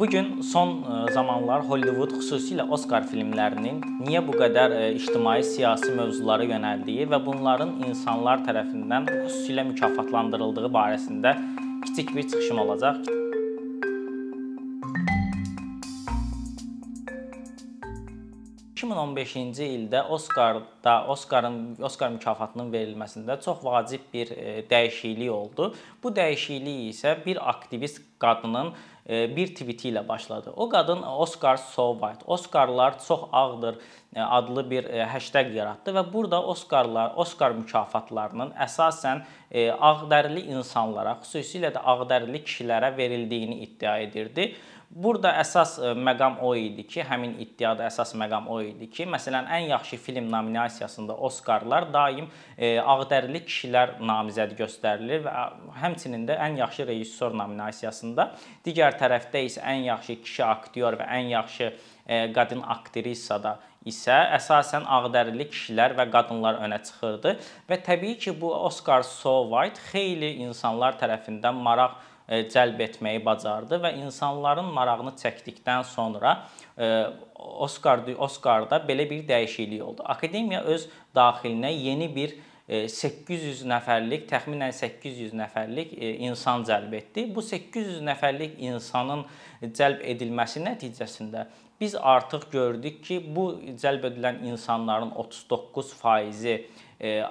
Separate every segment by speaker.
Speaker 1: Bu gün son e, zamanlar Hollywood, xüsusilə Oskar filmlərinin niyə bu qədər e, ictimai siyasi mövzulara yönəldiyi və bunların insanlar tərəfindən xüsusilə mükafatlandırıldığı barəsində kiçik bir çıxışım olacaq. 2015-ci ildə Oskarda Oskarın Oskar mükafatının verilməsində çox vacib bir e, dəyişiklik oldu. Bu dəyişiklik isə bir aktivist qadının bir tviti ilə başladı. O qadın Oscar so white, Oskarlar çox ağdır e, adlı bir hashtag yaratdı və burada Oskarlar, Oskar mükafatlarının əsasən ağdərili insanlara, xüsusilə də ağdərili kişilərə verildiyini iddia edirdi. Burada əsas e, məqam o idi ki, həmin iddiada əsas məqam o idi ki, məsələn, ən yaxşı film nominasiyasında Oskarlar daim e, ağdərili kişilər namizəd göstərilir və həmçinin də ən yaxşı rejissor nominasiyasında, digər tərəfdə isə ən yaxşı kişi aktyor və ən yaxşı e, qadın aktrisada isə əsasən ağdərili kişilər və qadınlar önə çıxırdı və təbii ki, bu Oscar So White xeyli insanlar tərəfindən maraq cəlb etməyi bacardı və insanların marağını çəkdikdən sonra e, Oskar Oskarda belə bir dəyişiklik oldu. Akademiya öz daxilinə yeni bir 800 e, nəfərlik, təxminən 800 nəfərlik insan cəlb etdi. Bu 800 nəfərlik insanın cəlb edilməsi nəticəsində biz artıq gördük ki, bu cəlb edilən insanların 39%-i E,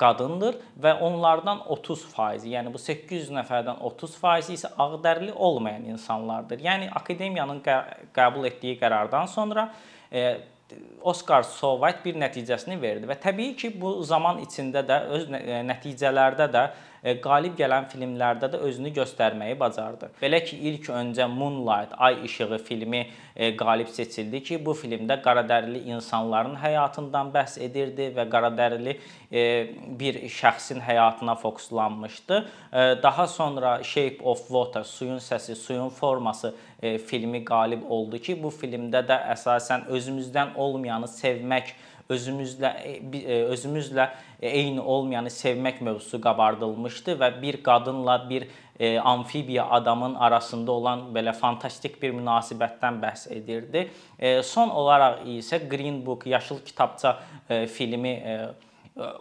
Speaker 1: qadındır və onlardan 30%, yəni bu 800 nəfərdən 30% isə ağdərli olmayan insanlardır. Yəni akademiyanın qəbul etdiyi qərardan sonra e, Oscar Sovayt bir nəticəsini verdi və təbii ki, bu zaman içində də öz e, nəticələrdə də qalib gələn filmlərdə də özünü göstərməyi bacardı. Belə ki, ilk öncə Moonlight, Ay işığı filmi e, qalib seçildi ki, bu filmdə qaradərili insanların həyatından bəhs edirdi və qaradərili bir şəxsin həyatına fokuslanmışdı. Daha sonra Shape of Water, suyun səsi, suyun forması filmi qalib oldu ki, bu filmdə də əsasən özümüzdən olmayanı sevmək, özümüzlə e, e, özümüzlə eyni olmayanı sevmək mövzusu qabardılmışdı və bir qadınla bir e, amfibiya adamın arasında olan belə fantastik bir münasibətdən bəhs edirdi. Son olaraq isə Green Book, Yaşıl kitabça filmi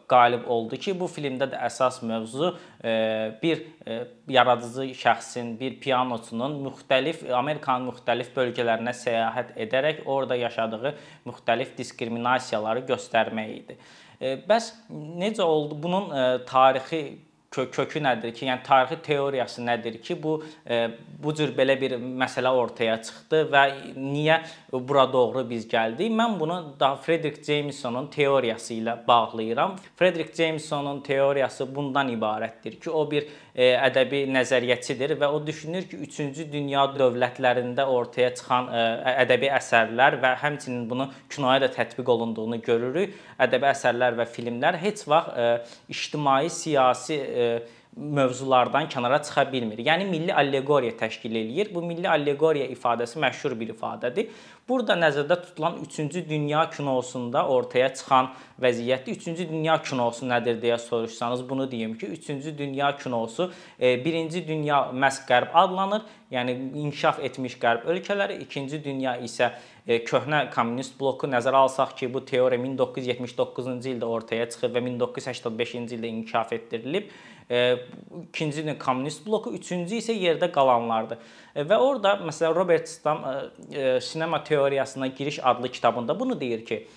Speaker 1: qalib oldu ki, bu filmdə də əsas mövzu e, bir e, yaradıcı şəxsin, bir pianoçunun müxtəlif Amerikanın müxtəlif bölgələrinə səyahət edərək orada yaşadığı müxtəlif diskriminasiyaları göstərmək idi. E, bəs necə oldu? Bunun tarixi kökü nədir ki, yəni tarixi teoriyası nədir ki, bu e, bu cür belə bir məsələ ortaya çıxdı və niyə bura doğru biz gəldik? Mən bunu da Frederick Jamesonun teoriyası ilə bağlayıram. Frederick Jamesonun teoriyası bundan ibarətdir ki, o bir ədəbi nəzəriyyəçidir və o düşünür ki, 3-cü dünya dövlətlərində ortaya çıxan e, ədəbi əsərlər və həmçinin bunu kinoya da tətbiq olunduğunu görürük. Ədəbi əsərlər və filmlər heç vaxt ictimai, siyasi mövzulardan kənara çıxa bilmir. Yəni milli allegoriya təşkil eləyir. Bu milli allegoriya ifadəsi məşhur bir ifadədir. Burada nəzərdə tutulan 3-cü dünya kinosunda ortaya çıxan vəziyyətdə 3-cü dünya kinosu nədir deyə soruşsanız bunu deyim ki, 3-cü dünya kinosu 1-ci e, dünya məhz qərb adlanır. Yəni inkişaf etmiş qərb ölkələri, 2-ci dünya isə köhnə kommunist bloku nəzərə alsaq ki, bu teoriya 1979-cu ildə ortaya çıxıb və 1985-ci ildə inkişaf etdirilib ikinci kommunist bloku, üçüncü isə yerdə qalanlardır. Və orada məsələn Robert Stam sinema teoriyasına giriş adlı kitabında bunu deyir ki,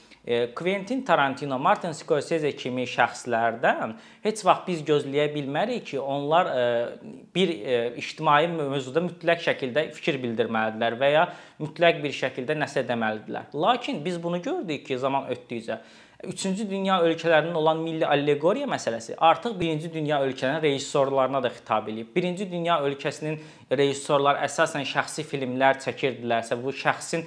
Speaker 1: Quentin Tarantino, Martin Scorsese kimi şəxslərdən heç vaxt biz gözləyə bilmərik ki, onlar bir ictimai mövzuda mütləq şəkildə fikir bildirməlidirlər və ya mütləq bir şəkildə nəsə deməlidirlər. Lakin biz bunu gördük ki, zaman ötdükcə 3-cü dünya ölkələrinin olan milli allegoriya məsələsi artıq 1-ci dünya ölkələrinin rejissorlarına da xitab eləyib. 1-ci dünya ölkəsinin rejissorlar əsasən şəxsi filmlər çəkirdilərsə, bu şəxsin e,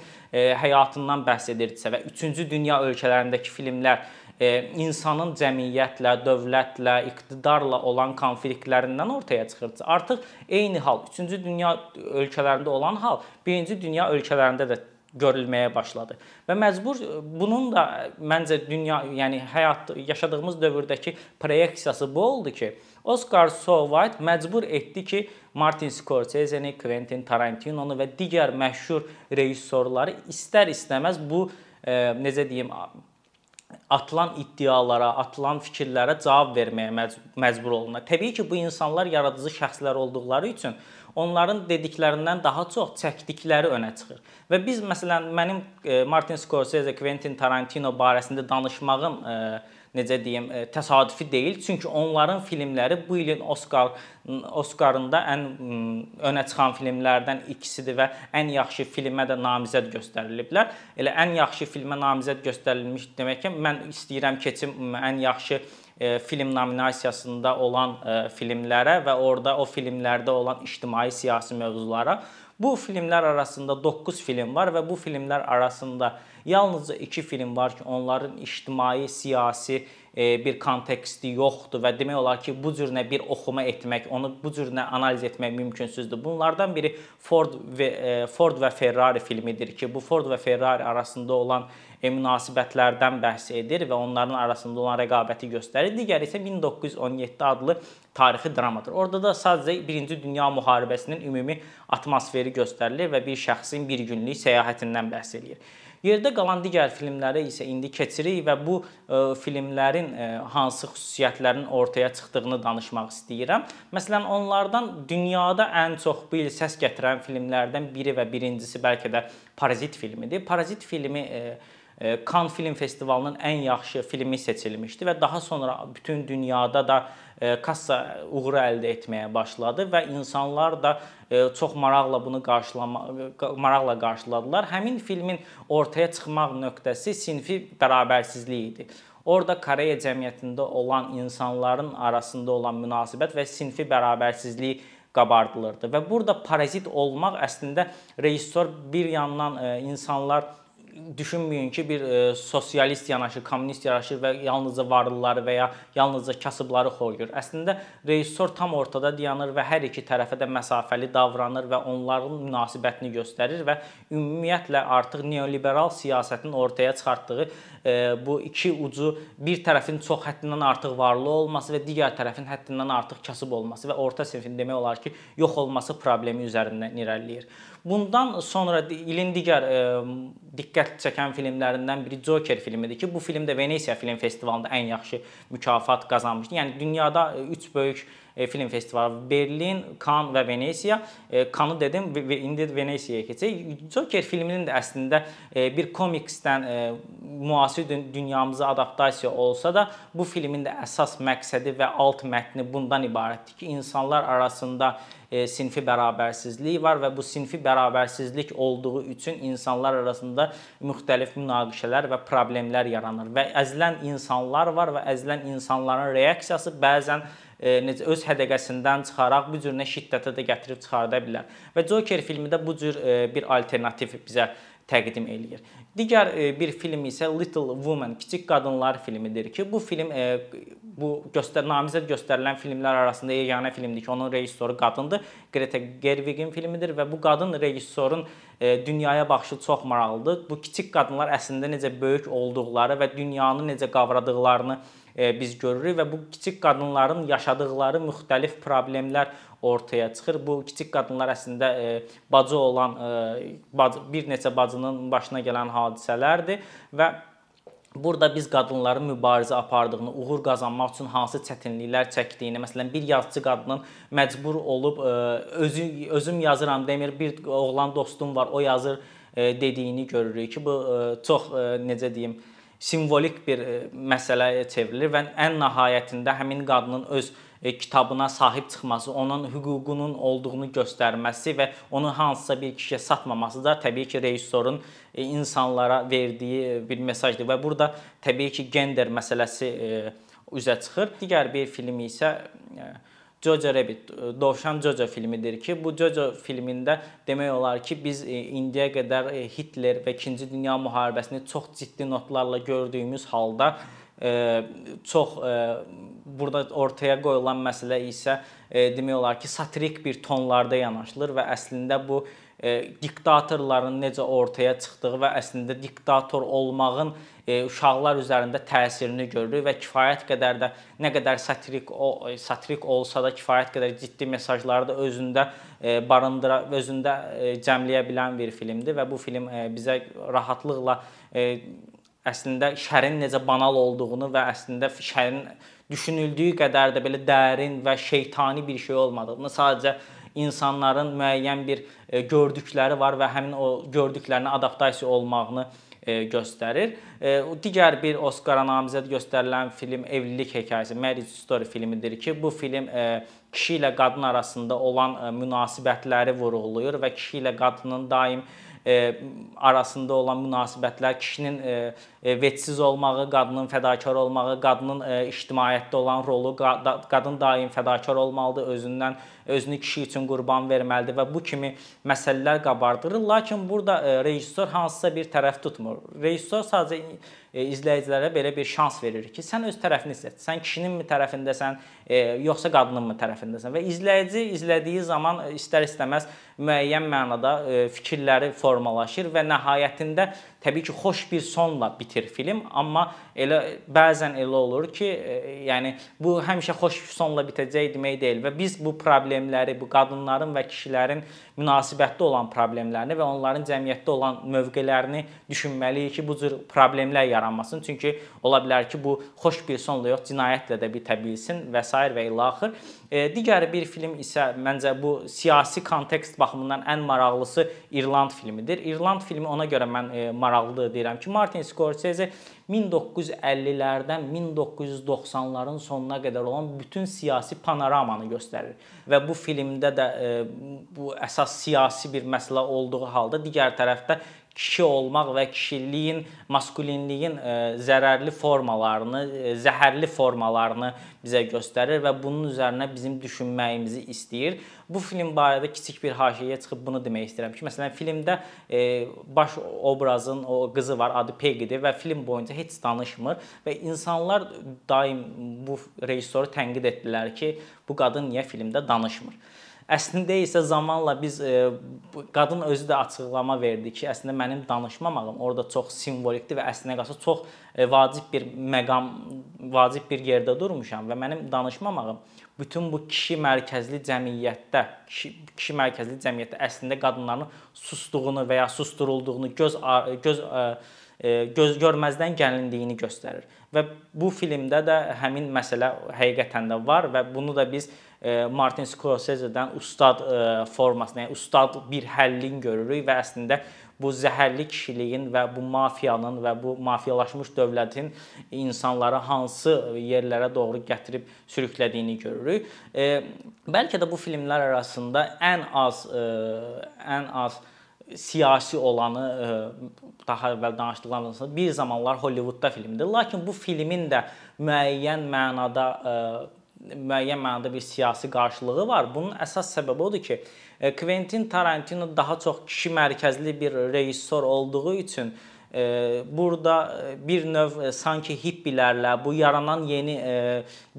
Speaker 1: həyatından bəhs edirdisə və 3-cü dünya ölkələrindəki filmlər e, insanın cəmiyyətlə, dövlətlə, iqtidarla olan konfliktlərindən ortaya çıxırdı. Artıq eyni hal 3-cü dünya ölkələrində olan hal 1-ci dünya ölkələrində də görülməyə başladı. Və məcbur bunun da məncə dünya, yəni həyat yaşadığımız dövrdəki proyeksiyası bu oldu ki, Oscar So White məcbur etdi ki, Martin Scorsese-ni, Quentin Tarantino-nu və digər məşhur rejissorları istər-istəməz bu e, necə deyim atılan iddialara, atılan fikirlərə cavab verməyə məcbur olurlar. Təbii ki, bu insanlar yaradıcı şəxslər olduqları üçün onların dediklərindən daha çox çəkdikləri önə çıxır. Və biz məsələn mənim e, Martin Scorsese, Quentin Tarantino barəsində danışmağım e, necə deyim, e, təsadüfi deyil. Çünki onların filmləri bu ilin Oscar Oscarında ən önə çıxan filmlərdən ikisidir və ən yaxşı filmə də namizəd göstəriliblər. Elə ən yaxşı filmə namizəd göstərilmiş demək ki, mən istəyirəm keçim ən yaxşı e, film nominasiyasında olan e, filmlərə və orada o filmlərdə olan ictimai siyasi mövzulara. Bu filmlər arasında 9 film var və bu filmlər arasında Yalnızca 2 film var ki, onların ictimai, siyasi e, bir konteksti yoxdur və demək olar ki, bu cür nə bir oxuma etmək, onu bu cür nə analiz etmək mümkünsüzdür. Bunlardan biri Ford və e, Ford və Ferrari filmidir ki, bu Ford və Ferrari arasında olan münasibətlərdən bəhs edir və onların arasında olan rəqabəti göstərir. Digəri isə 1917 adlı tarixi dramadır. Orada da sadəcə 1-ci Dünya müharibəsinin ümumi atmosferi göstərilir və bir şəxsin bir günlük səyahətindən bəhs edir. Yerdə qalan digər filmlərə isə indi keçirik və bu ə, e, filmlərin ə, e, hansı xüsusiyyətlərinin ortaya çıxdığını danışmaq istəyirəm. Məsələn, onlardan dünyada ən çox bu il səs gətirən filmlərdən biri və birincisi bəlkə də Parazit filmidir. Parazit filmi ə, e, Cannes Film Festivalının ən yaxşı filmi seçilmişdi və daha sonra bütün dünyada da kassa uğuru əldə etməyə başladı və insanlar da çox maraqla bunu qarşılama maraqla qarşıladılar. Həmin filmin ortaya çıxmaq nöqtəsi sinfi bərabərsizlik idi. Orda Koreya cəmiyyətində olan insanların arasında olan münasibət və sinfi bərabərsizlik qabardılırdı və burada parazit olmaq əslində rejissor bir yandan insanlar düşünməyin ki, bir e, sosialist yanaşır, kommunist yanaşır və yalnızca varlıları və ya yalnızca kasıbları xoyur. Əslində rejissor tam ortada dayanır və hər iki tərəfə də məsafəli davranır və onların münasibətini göstərir və ümumiyyətlə artıq neoliberal siyasətin ortaya çıxartdığı e, bu iki ucu bir tərəfin çox həddindən artıq varlı olması və digər tərəfin həddindən artıq kasıb olması və orta sinfin demək olar ki, yox olması problemi üzərindən irəliləyir. Bundan sonra ilin digər e, diqqət çəkən filmlərindən biri Joker filmidir ki, bu film də Venesiya Film Festivalında ən yaxşı mükafat qazanmışdı. Yəni dünyada 3 böyük e, film festivalı Berlin, Cannes və Venesiya. E, Cannes-ı dedim indi Venesiyaya keçək. Joker filminin də əslində e, bir komiksdən e, müasir dünyamıza adaptasiya olsa da, bu filmin də əsas məqsədi və alt mətni bundan ibarətdir ki, insanlar arasında e, sinfi bərabərsizlik var və bu sinfi bərabərsizlik olduğu üçün insanlar arasında müxtəlif münaqişələr və problemlər yaranır və əzilən insanlar var və əzilən insanların reaksiyası bəzən e, necə öz hədəqəsindən çıxaraq bu cür nə şiddətə də gətirib çıxarda bilər. Və Joker filmi də bu cür e, bir alternativ bizə təqdim eləyir. Digər e, bir film isə Little Woman, Kiçik Qadınlar filmidir ki, bu film bu göstər namizəd göstərilən filmlər arasında yeganə filmdir ki, onun rejissoru qadındır. Greta Gerwig'in filmidir və bu qadın rejissorun e, dünyaya baxışı çox maraqlıdır. Bu kiçik qadınlar əslində necə böyük olduqları və dünyanı necə qavradıqlarını biz görürük və bu kiçik qadınların yaşadıqları müxtəlif problemlər ortaya çıxır. Bu kiçik qadınlar əslində e, bacı olan e, bir neçə bacının başına gələn hadisələrdir və Burada biz qadınların mübarizə apardığını, uğur qazanmaq üçün hansı çətinliklər çəkdiyini, məsələn, bir yazıcı qadının məcbur olub e, özü özüm yazıram demir, bir oğlan dostum var, o yazır dediyini görürük ki, bu çox necə deyim, simvolik bir məsələyə çevrilir və ən nəhayətində həmin qadının öz E, kitabına sahib çıxması, onun hüququnun olduğunu göstərməsi və onu hansısa bir kişiyə satmaması da təbii ki, rejissorun e, insanlara verdiyi bir mesajdır və burada təbii ki, gender məsələsi e, üzə çıxır. Digər bir film isə Jojo Rabbit, Dovşan Jojo filmidir ki, bu Jojo filmində demək olar ki, biz indiyə qədər Hitler və 2-ci Dünya müharibəsini çox ciddi notlarla gördüyümüz halda çox burada ortaya qoyulan məsələ isə demək olar ki, satirik bir tonlarda yanaşılır və əslində bu diktatorların necə ortaya çıxdığı və əslində diktator olmağın uşaqlar üzərində təsirini görürük və kifayət qədər də nə qədər satirik o satirik olsa da kifayət qədər ciddi mesajları da özündə barındıra özündə cəmləyə bilən bir filmdir və bu film bizə rahatlıqla əslində şərin necə banal olduğunu və əslində şərin düşünüldüyü qədər də belə dərin və şeytani bir şey olmadığını, sadəcə insanların müəyyən bir gördükləri var və həmin o gördüklərinə adaptasiya olmağını göstərir. Digər bir Oskara namizəd göstərilən film Evlilik hekayəsi, Marriage Story filmidir ki, bu film kişi ilə qadın arasında olan münasibətləri vurğulayır və kişi ilə qadının daim arasında olan münasibətlər, kişinin vecsiz olmağı, qadının fədakar olmağı, qadının ictimaiyyətdə olan rolu, qadın daim fədakar olmalıdır, özündən özünü kişi üçün qurban verməlidir və bu kimi məsələlər qabardırır. Lakin burada rejissor hansısa bir tərəf tutmur. Rejissor sadəcə izləyicilərə belə bir şans verir ki, sən öz tərəfini seç. Sən kişininmi tərəfindəsən, yoxsa qadınınmı tərəfindəsən və izləyici izlədiyi zaman istər-istəməz müəyyən mənada fikirləri formalaşır və nəhayətində təbii ki, xoş bir sonla bitir film, amma elə bəzən elə olur ki, yəni bu həmişə xoş sonla bitəcək demək deyil və biz bu problemləri, bu qadınların və kişilərin münasibətdə olan problemlərini və onların cəmiyyətdə olan mövqelərini düşünməliyik ki, bu cür problemlər yaranmasın. Çünki ola bilər ki, bu xoş bir sonla yox, cinayətlə də bitə bilsin və s. və ilə axır. E, digər bir film isə məncə bu siyasi kontekst baxımından ən maraqlısı İrland filmidir. İrland filmi ona görə mən e, maraqlıdır deyirəm ki, Martin Scorsese 1950-lərdən 1990-ların sonuna qədər olan bütün siyasi panoramanı göstərir və bu filmdə də e, bu əsas siyasi bir məsələ olduğu halda digər tərəfdə kişi olmaq və kişiliyin, maskulinliyin e, zərərli formalarını, e, zəhərli formalarını bizə göstərir və bunun üzərinə bizim düşünməyimizi istəyir. Bu film barədə kiçik bir haşiyəyə çıxıb bunu demək istəyirəm ki, məsələn, filmdə e, baş obrazın o qızı var, adı Peggy-dir və film boyunca heç danışmır və insanlar daim bu rejissoru tənqid etdilər ki, bu qadın niyə filmdə danışmır? Əslində isə zamanla biz e, qadın özü də açıqlama verdi ki, əslində mənim danışmamağım orada çox simvolikdir və əslində qalsa çox e, vacib bir məqam, vacib bir yerdə durmuşam və mənim danışmamağım bütün bu kişi mərkəzli cəmiyyətdə, kişi, kişi mərkəzli cəmiyyətdə əslində qadınların sustuğunu və ya susturulduğunu göz göz göz görməzdən gəlindiyini göstərir. Və bu filmdə də həmin məsələ həqiqətən də var və bunu da biz Martin Scorsese-dən ustad formasını, yəni ustad bir həllin görürük və əslində bu zəhərli kişiliyin və bu mafiyanın və bu mafiyalaşmış dövlətin insanları hansı yerlərə doğru gətirib sürüklədiyini görürük. Bəlkə də bu filmlər arasında ən az ən az siyasi olanı daha əvvəl danışdıqlarımızdan bir zamanlar Hollywoodda filmdir. Lakin bu filmin də müəyyən mənada müəyyən mənada bir siyasi qarşılığı var. Bunun əsas səbəbi odur ki, e, Quentin Tarantino daha çox kişi mərkəzli bir rejissor olduğu üçün e, burada e, bir növ sanki hippilərlə, bu yaranan yeni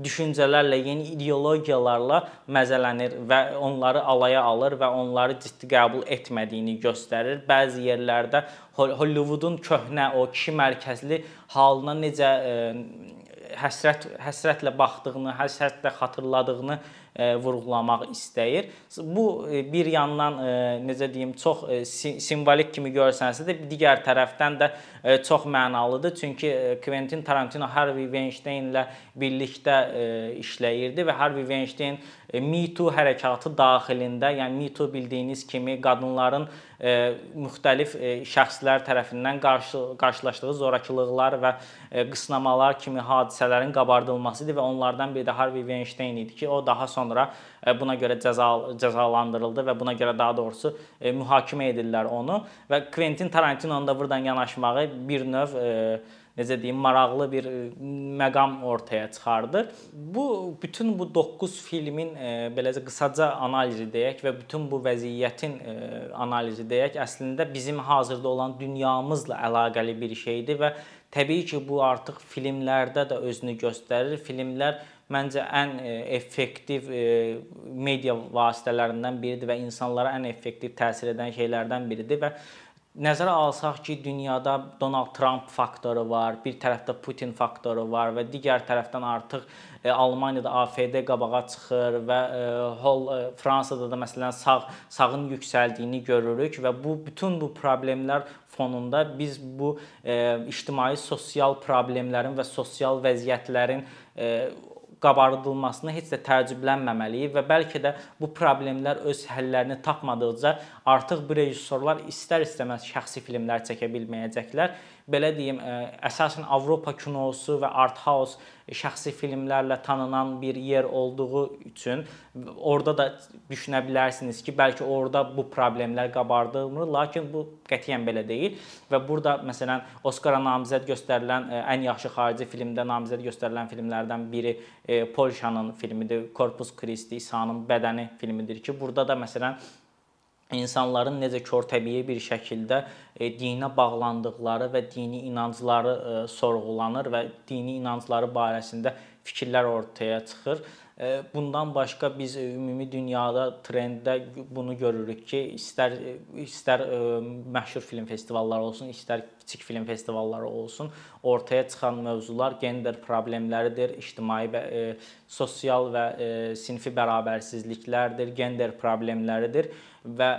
Speaker 1: düşüncələrlə, yeni ideologiyalarla məzələnir və onları alaya alır və onları ciddi qəbul etmədiyini göstərir. Bəzi yerlərdə Hollywoodun köhnə o kişi mərkəzli halına necə həsrət həsrətlə baxdığını, həsrətlə xatırladığını vurğulamaq istəyir. Bu e, bir yandan e, necə deyim, çox simvolik kimi görsənsə də digər tərəfdən də çox mənalıdır. Çünki Quentin Tarantino Harvey Weinstein-lə birlikdə işləyirdi və Harvey Weinstein Me Too hərəkatı daxilində, yəni Me Too bildiyiniz kimi qadınların e, müxtəlif e, şəxslər tərəfindən qarşı qarşılaşdığı zorakılıqlar və e, qısnamalar kimi hadisələrin qabardılması idi və onlardan biri də Harvey Weinstein idi ki, o daha sonra e, buna görə cəza cəzalandırıldı və buna görə daha doğrusu e, mühakimə edirlər onu və Quentin Tarantino'nun da burdan yanaşmağı bir növ e, necə deyim, maraqlı bir məqam ortaya çıxardır. Bu bütün bu 9 filmin e, beləcə qısaca analizi deyək və bütün bu vəziyyətin e, analizi deyək, əslində bizim hazırda olan dünyamızla əlaqəli bir şeydir və təbii ki, bu artıq filmlərdə də özünü göstərir. Filmlər məncə ən effektiv media vasitələrindən biridir və insanlara ən effektiv təsir edən şeylərdən biridir və Nəzərə alsaq ki, dünyada Donald Trump faktoru var, bir tərəfdə Putin faktoru var və digər tərəfdən artıq e, Almaniyada AFD qabağa çıxır və e, hol e, Fransada da məsələn sağ sağın yüksəldiyini görürük və bu bütün bu problemlər fonunda biz bu ictimai sosial problemlərin və sosial vəziyyətlərin qabardılmasına heç də təəccüblənməməliyik və bəlkə də bu problemlər öz həllərini tapmadıqca artıq bu rejissorlar istər-istəməz şəxsi filmlər çəkə bilməyəcəklər belə deyim, əsasən Avropa kinosu və art house şəxsi filmlərlə tanınan bir yer olduğu üçün orada da düşünə bilərsiniz ki, bəlkə orada bu problemlər qabardılmır, lakin bu qətiyyən belə deyil və burada məsələn Oskara namizəd göstərilən ən yaxşı xarici filmdə namizəd göstərilən filmlərdən biri Polşanın filmidir, Korpus Christi, İsa'nın bədəni filmidir ki, burada da məsələn insanların necə körtəbii bir şəkildə e, dinə bağlandıqları və dini inancları e, sorğulanır və dini inancları barəsində fikirlər ortaya çıxır. E, bundan başqa biz ümumi dünyada trenddə bunu görürük ki, istər istər məşhur film festivalları olsun, istər kiçik film festivalları olsun, ortaya çıxan mövzular gender problemləridir, ictimai və sosial və sinfi bərabərsizliklərdir, gender problemləridir və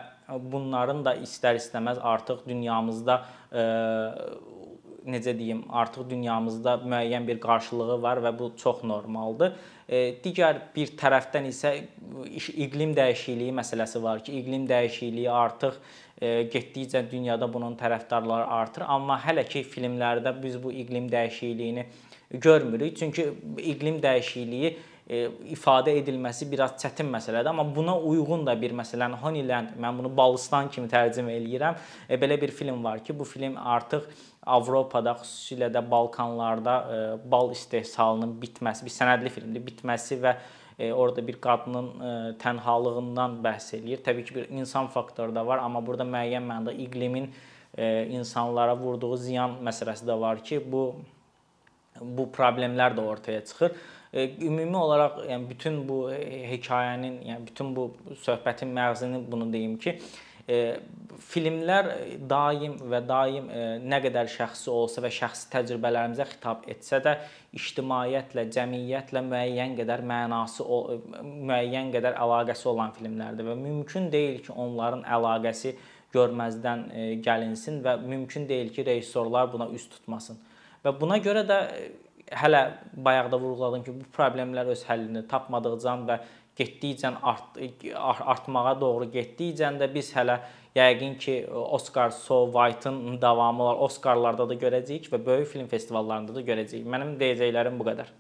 Speaker 1: bunların da istər-istəməz artıq dünyamızda e, necə deyim, artıq dünyamızda müəyyən bir qarşılığı var və bu çox normaldır. E, digər bir tərəfdən isə iqlim dəyişikliyi məsələsi var ki, iqlim dəyişikliyi artıq e, getdikcə dünyada bunun tərəfdarları artır, amma hələ ki filmlərdə biz bu iqlim dəyişikliyini görmürük. Çünki iqlim dəyişikliyi ifadə edilməsi biraz çətin məsələdir, amma buna uyğun da bir məsələn Honeyland, mən bunu Balıstan kimi tərcümə eləyirəm. E, belə bir film var ki, bu film artıq Avropada, xüsusilə də Balkanlarda e, bal istehsalının bitməsi, bir sənədli filmdir, bitməsi və orada bir qadının tənhalığından bəhs eləyir. Təbii ki, bir insan faktoru da var, amma burada müəyyən mənada iqlimin insanlara vurduğu ziyan məsələsi də var ki, bu bu problemlər də ortaya çıxır. Ümumi olaraq yəni bütün bu hekayənin, yəni bütün bu söhbətin məğzini bunu deyim ki, filmlər daim və daim nə qədər şəxsi olsa və şəxsi təcrübələrimizə xitab etsə də ictimaiyyətlə, cəmiyyətlə müəyyən qədər mənası, müəyyən qədər əlaqəsi olan filmlərdir və mümkün deyil ki, onların əlaqəsi görməzdən gəlinsin və mümkün deyil ki, rejissorlar buna üst tutmasın. Və buna görə də hələ bayaqda vurğuladım ki, bu problemlər öz həllini tapmadıqca və getdikcə art, artmağa doğru getdikcə də biz hələ yəqin ki, Oscar So White-ın davamı var. Oscarlarda da görəcəyik və böyük film festivallarında da görəcəyik. Mənim deyəcəklərim bu qədər.